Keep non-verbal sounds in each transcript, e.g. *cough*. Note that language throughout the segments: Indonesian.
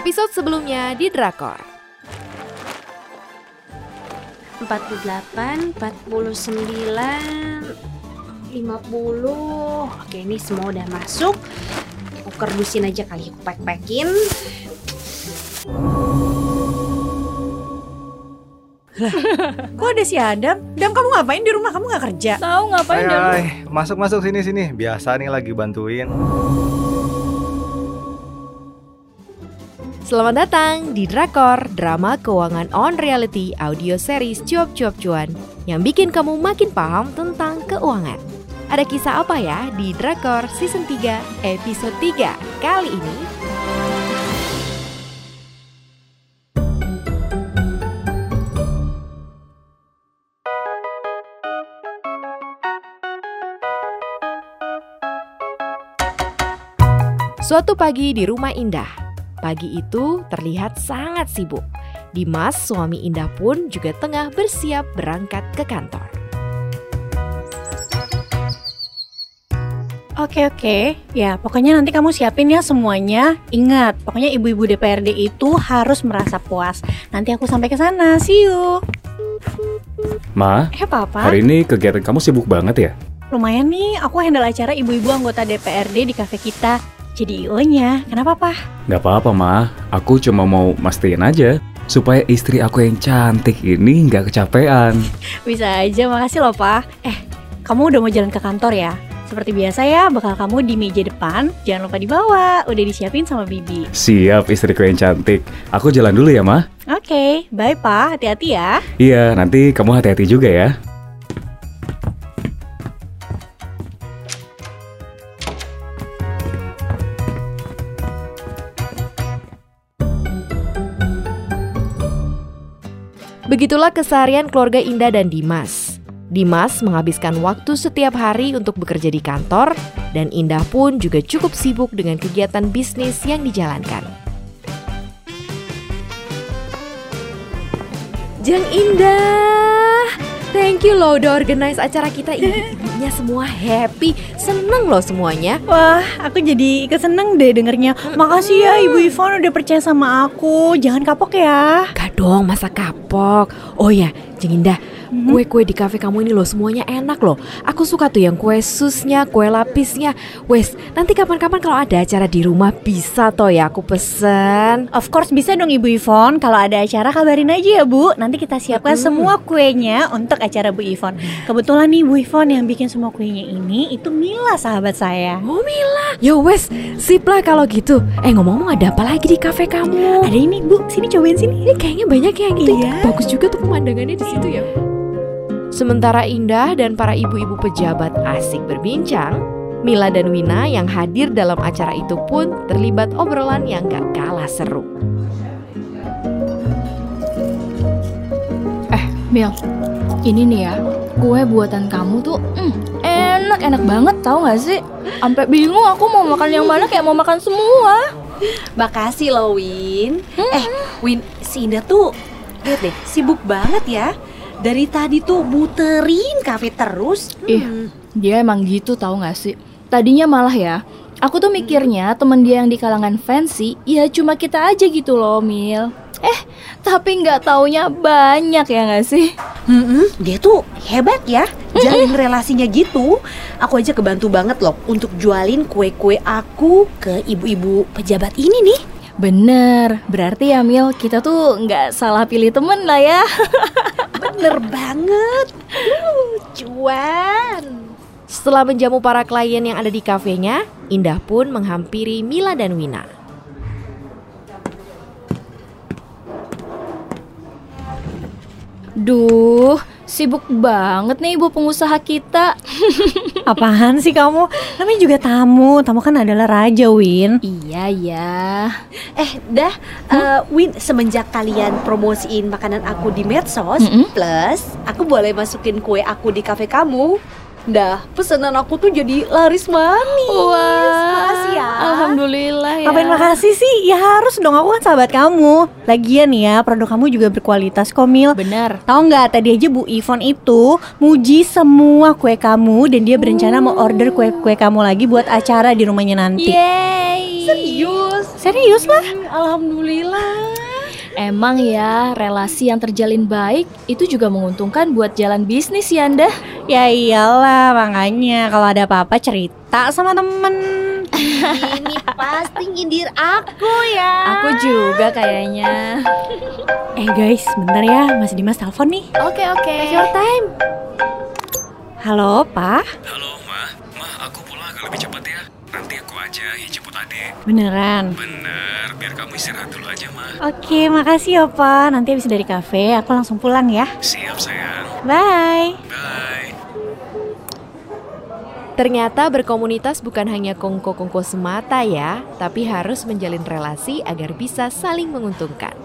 episode sebelumnya di Drakor. 48, 49, 50. Oke, ini semua udah masuk. Aku kerdusin aja kali aku pack-packin. Kok ada si Adam? Adam kamu ngapain di rumah? Kamu nggak kerja? Tahu ngapain hai. masuk masuk sini sini. Biasa nih lagi bantuin. Selamat datang di Drakor, drama keuangan on reality audio series Cuap Cuap Cuan yang bikin kamu makin paham tentang keuangan. Ada kisah apa ya di Drakor season 3 episode 3 kali ini? Suatu pagi di rumah Indah, Pagi itu terlihat sangat sibuk. Dimas, suami Indah pun juga tengah bersiap berangkat ke kantor. Oke oke, ya pokoknya nanti kamu siapin ya semuanya. Ingat, pokoknya ibu-ibu DPRD itu harus merasa puas. Nanti aku sampai ke sana. See you. Ma, Eh papa, hari ini kegiatan kamu sibuk banget ya? lumayan nih. Aku handle acara ibu-ibu anggota DPRD di kafe kita. Jadi IO-nya. Kenapa pak? Gak apa-apa, Ma. Aku cuma mau mastiin aja supaya istri aku yang cantik ini nggak kecapean. Bisa aja, makasih loh pak. Eh, kamu udah mau jalan ke kantor ya? Seperti biasa ya, bakal kamu di meja depan. Jangan lupa dibawa. Udah disiapin sama Bibi. Siap, istriku yang cantik. Aku jalan dulu ya, Ma. Oke, bye pak. Hati-hati ya. Iya, nanti kamu hati-hati juga ya. Begitulah keseharian keluarga Indah dan Dimas. Dimas menghabiskan waktu setiap hari untuk bekerja di kantor, dan Indah pun juga cukup sibuk dengan kegiatan bisnis yang dijalankan. Jeng Indah, thank you loh udah organize acara kita ini. Ibunya semua happy, seneng loh semuanya. Wah, aku jadi ikut seneng deh dengernya. Makasih ya Ibu Ivon udah percaya sama aku. Jangan kapok ya. Gak dong, masa kapok. Oh ya, Jeng Indah, kue-kue di kafe kamu ini loh semuanya enak loh. Aku suka tuh yang kue susnya, kue lapisnya. Wes, nanti kapan-kapan kalau ada acara di rumah bisa toh ya aku pesen. Of course bisa dong Ibu Ivon. Kalau ada acara kabarin aja ya Bu. Nanti kita siapkan Mm. semua kuenya untuk acara Bu Ivon. Kebetulan nih Bu Ivon yang bikin semua kuenya ini itu Mila sahabat saya. Oh Mila, yo wes, sip lah kalau gitu. Eh ngomong-ngomong ada apa lagi di kafe kamu? Ada ini Bu, sini cobain sini. Ini kayaknya banyak yang itu. Iya. Bagus juga tuh pemandangannya di situ ya. Sementara Indah dan para ibu-ibu pejabat asik berbincang, Mila dan Wina yang hadir dalam acara itu pun terlibat obrolan yang gak kalah seru. Mil, ini nih ya, kue buatan kamu tuh mm, enak-enak banget tau gak sih? Sampai bingung aku mau makan yang mana kayak mau makan semua. Makasih loh, Win. Eh, Win, si Indah tuh lihat deh, sibuk banget ya. Dari tadi tuh muterin kafe terus. Ih, dia emang gitu tau gak sih? Tadinya malah ya, aku tuh mikirnya temen dia yang di kalangan fancy, ya cuma kita aja gitu loh, Mil. Eh, tapi nggak taunya banyak ya gak sih? Mm-mm, dia tuh hebat ya, jalin relasinya gitu. Aku aja kebantu banget loh untuk jualin kue-kue aku ke ibu-ibu pejabat ini nih. Bener, berarti ya Mil, kita tuh nggak salah pilih temen lah ya. *laughs* Bener banget. Uh, cuan. Setelah menjamu para klien yang ada di kafenya, Indah pun menghampiri Mila dan Wina. Duh, sibuk banget nih ibu pengusaha kita. *laughs* Apaan sih kamu? Namanya juga tamu. Tamu kan adalah raja, Win. Iya ya. Eh, dah, eh, Win, semenjak kalian promosiin makanan aku di medsos, Mm-mm. plus aku boleh masukin kue aku di kafe kamu. Dah, pesanan aku tuh jadi laris manis. Wah, ya. Alhamdulillah ya. Ngapain makasih sih? Ya harus dong, aku kan sahabat kamu. Lagian ya, produk kamu juga berkualitas kok, Mil. Bener. Tahu nggak tadi aja Bu Ivon itu muji semua kue kamu dan dia berencana mau order kue-kue kamu lagi buat acara di rumahnya nanti. Yeay. Serius? Serius lah. Alhamdulillah. Emang ya, relasi yang terjalin baik itu juga menguntungkan buat jalan bisnis ya, Anda. Ya iyalah, makanya kalau ada apa-apa cerita sama temen. Ini pasti nyindir aku ya. Aku juga kayaknya. *laughs* Eh guys, bentar ya, Mas Dimas telepon nih. Oke, oke. Your time. Halo, Pak. Halo, Ma. Ma, aku pulang agak lebih cepat ya. Nanti aku aja yang jemput adik. Beneran. Bener, biar kamu istirahat dulu aja, Ma. Oke, makasih ya, Pak. Nanti habis dari kafe, aku langsung pulang ya. Siap, sayang. Bye. Bye. Ternyata berkomunitas bukan hanya kongko-kongko semata ya, tapi harus menjalin relasi agar bisa saling menguntungkan.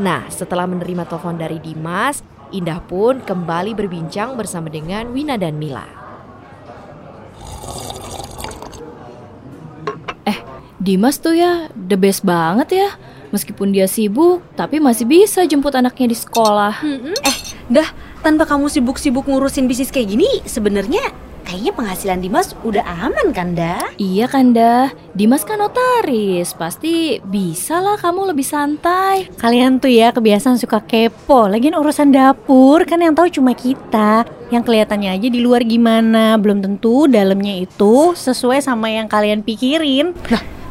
Nah, setelah menerima telepon dari Dimas, Indah pun kembali berbincang bersama dengan Wina dan Mila. Dimas tuh ya the best banget ya. Meskipun dia sibuk, tapi masih bisa jemput anaknya di sekolah. Eh, dah tanpa kamu sibuk-sibuk ngurusin bisnis kayak gini, sebenarnya kayaknya penghasilan Dimas udah aman kan, dah? Iya kan dah, Dimas kan notaris, pasti bisa lah kamu lebih santai. Kalian tuh ya kebiasaan suka kepo. Lagian urusan dapur kan yang tahu cuma kita. Yang kelihatannya aja di luar gimana, belum tentu dalamnya itu sesuai sama yang kalian pikirin.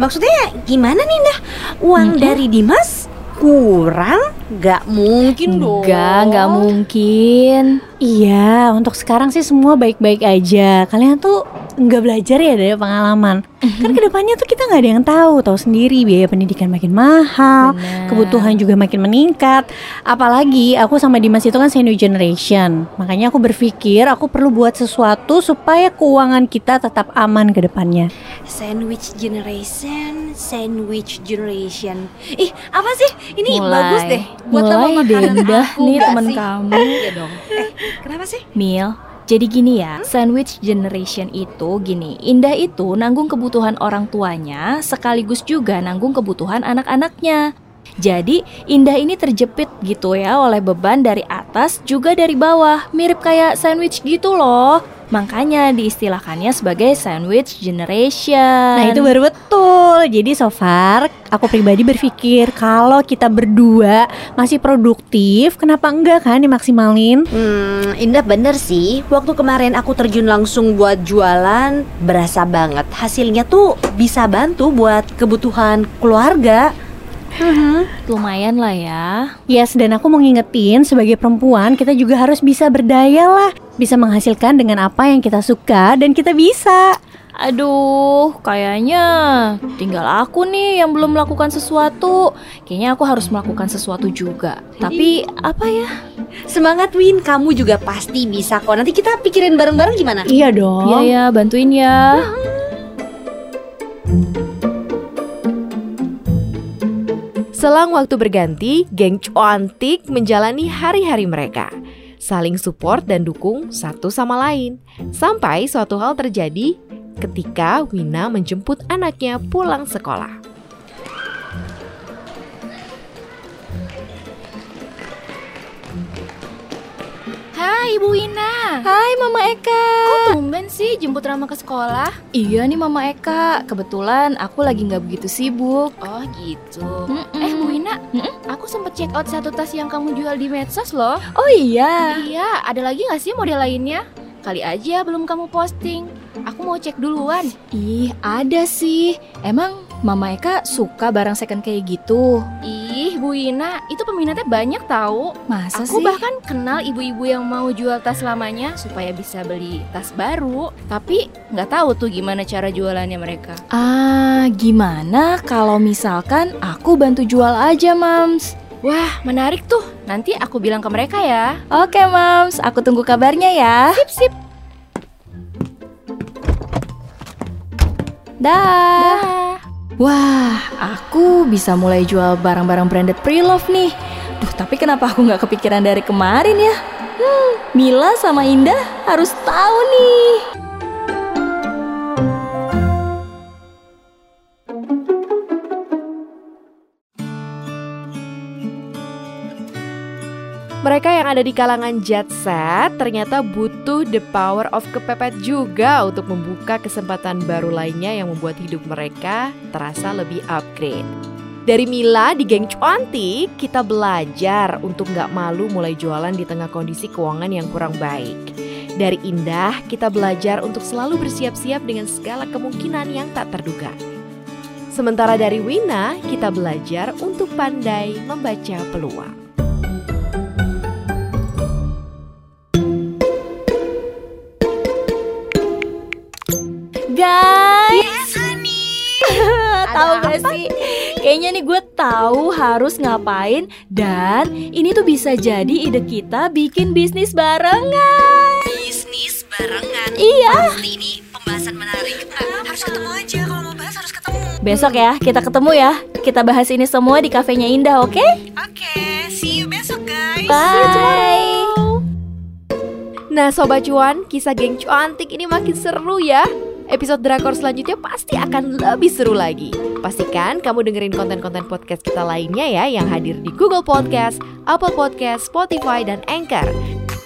Maksudnya gimana nih, dah? Uang dari Dimas kurang? Gak mungkin dong. Enggak, enggak mungkin. Iya, untuk sekarang sih semua baik-baik aja. Kalian tuh nggak belajar ya dari pengalaman. Kan ke depannya tuh kita nggak ada yang tahu, tahu sendiri biaya pendidikan makin mahal, Benar. kebutuhan juga makin meningkat. Apalagi aku sama Dimas itu kan senior generation. Makanya aku berpikir aku perlu buat sesuatu supaya keuangan kita tetap aman ke depannya. Sandwich generation, sandwich generation. Ih, apa sih? Ini Mulai. bagus deh. Buat Mulai deh aku, nih temen kamu. Iya dong. Eh, kenapa sih? Mil, jadi gini ya, sandwich generation itu gini, Indah itu nanggung kebutuhan orang tuanya sekaligus juga nanggung kebutuhan anak-anaknya. Jadi Indah ini terjepit gitu ya oleh beban dari atas juga dari bawah, mirip kayak sandwich gitu loh. Makanya diistilahkannya sebagai sandwich generation. Nah itu baru betul. Jadi so far aku pribadi berpikir kalau kita berdua masih produktif, kenapa enggak kan dimaksimalin? Hmm, Indah bener sih. Waktu kemarin aku terjun langsung buat jualan, berasa banget. Hasilnya tuh bisa bantu buat kebutuhan keluarga. Lumayan lah ya. Yes, dan aku mau ngingetin sebagai perempuan kita juga harus bisa berdaya lah, bisa menghasilkan dengan apa yang kita suka dan kita bisa. Aduh, kayaknya tinggal aku nih yang belum melakukan sesuatu. Kayaknya aku harus melakukan sesuatu juga. Tapi apa ya? Semangat Win, kamu juga pasti bisa kok. Nanti kita pikirin bareng-bareng gimana? Iya dong. Iya ya, bantuin ya. Selang waktu berganti, geng cuantik menjalani hari-hari mereka. Saling support dan dukung satu sama lain. Sampai suatu hal terjadi ketika Wina menjemput anaknya pulang sekolah. Hai Ibu Wina Hai Mama Eka. Kok tumben sih jemput Rama ke sekolah? Iya nih Mama Eka. Kebetulan aku lagi nggak begitu sibuk. Oh gitu Mm-mm. Eh Bu Wina Mm-mm. Aku sempet check out satu tas yang kamu jual di medsos loh Oh iya. Iya ada lagi gak sih model lainnya? Kali aja belum kamu posting Aku mau cek duluan Ih, ada sih. Emang Mama Eka suka barang second kayak gitu? Ih Bu Wina itu peminatnya banyak tahu Masa Aku sih? bahkan kenal ibu-ibu yang mau jual tas lamanya supaya bisa beli tas baru Tapi nggak tahu tuh gimana cara jualannya mereka Ah, gimana kalau misalkan aku bantu jual aja, Mams? Wah menarik tuh Nanti aku bilang ke mereka ya Oke, Mams. Aku tunggu kabarnya ya. Sip sip Dah. Dah. Wah, aku bisa mulai jual barang-barang branded pre-love nih. Duh, tapi kenapa aku nggak kepikiran dari kemarin ya? Hmm, Mila sama Indah harus tahu nih. Mereka yang ada di kalangan jet set ternyata butuh the power of kepepet juga untuk membuka kesempatan baru lainnya yang membuat hidup mereka terasa lebih upgrade. Dari Mila di geng cuantik, kita belajar untuk nggak malu mulai jualan di tengah kondisi keuangan yang kurang baik. Dari Indah, kita belajar untuk selalu bersiap-siap dengan segala kemungkinan yang tak terduga. Sementara dari Wina, kita belajar untuk pandai membaca peluang. Tahu gak sih? Kayaknya nih gue tahu harus ngapain dan ini tuh bisa jadi ide kita bikin bisnis barengan. Bisnis barengan. Iya. Pasti ini pembahasan menarik. Nah, harus ketemu aja kalau mau bahas harus ketemu. Besok ya kita ketemu ya. Kita bahas ini semua di kafenya Indah, oke? Oke, see you besok guys. Bye. Nah Sobat Cuan, kisah geng cuantik ini makin seru ya Episode Drakor selanjutnya pasti akan lebih seru lagi Pastikan kamu dengerin konten-konten podcast kita lainnya ya Yang hadir di Google Podcast, Apple Podcast, Spotify, dan Anchor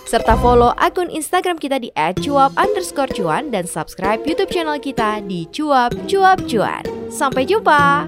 serta follow akun Instagram kita di @cuap underscore cuan dan subscribe YouTube channel kita di cuap cuap cuan. Sampai jumpa.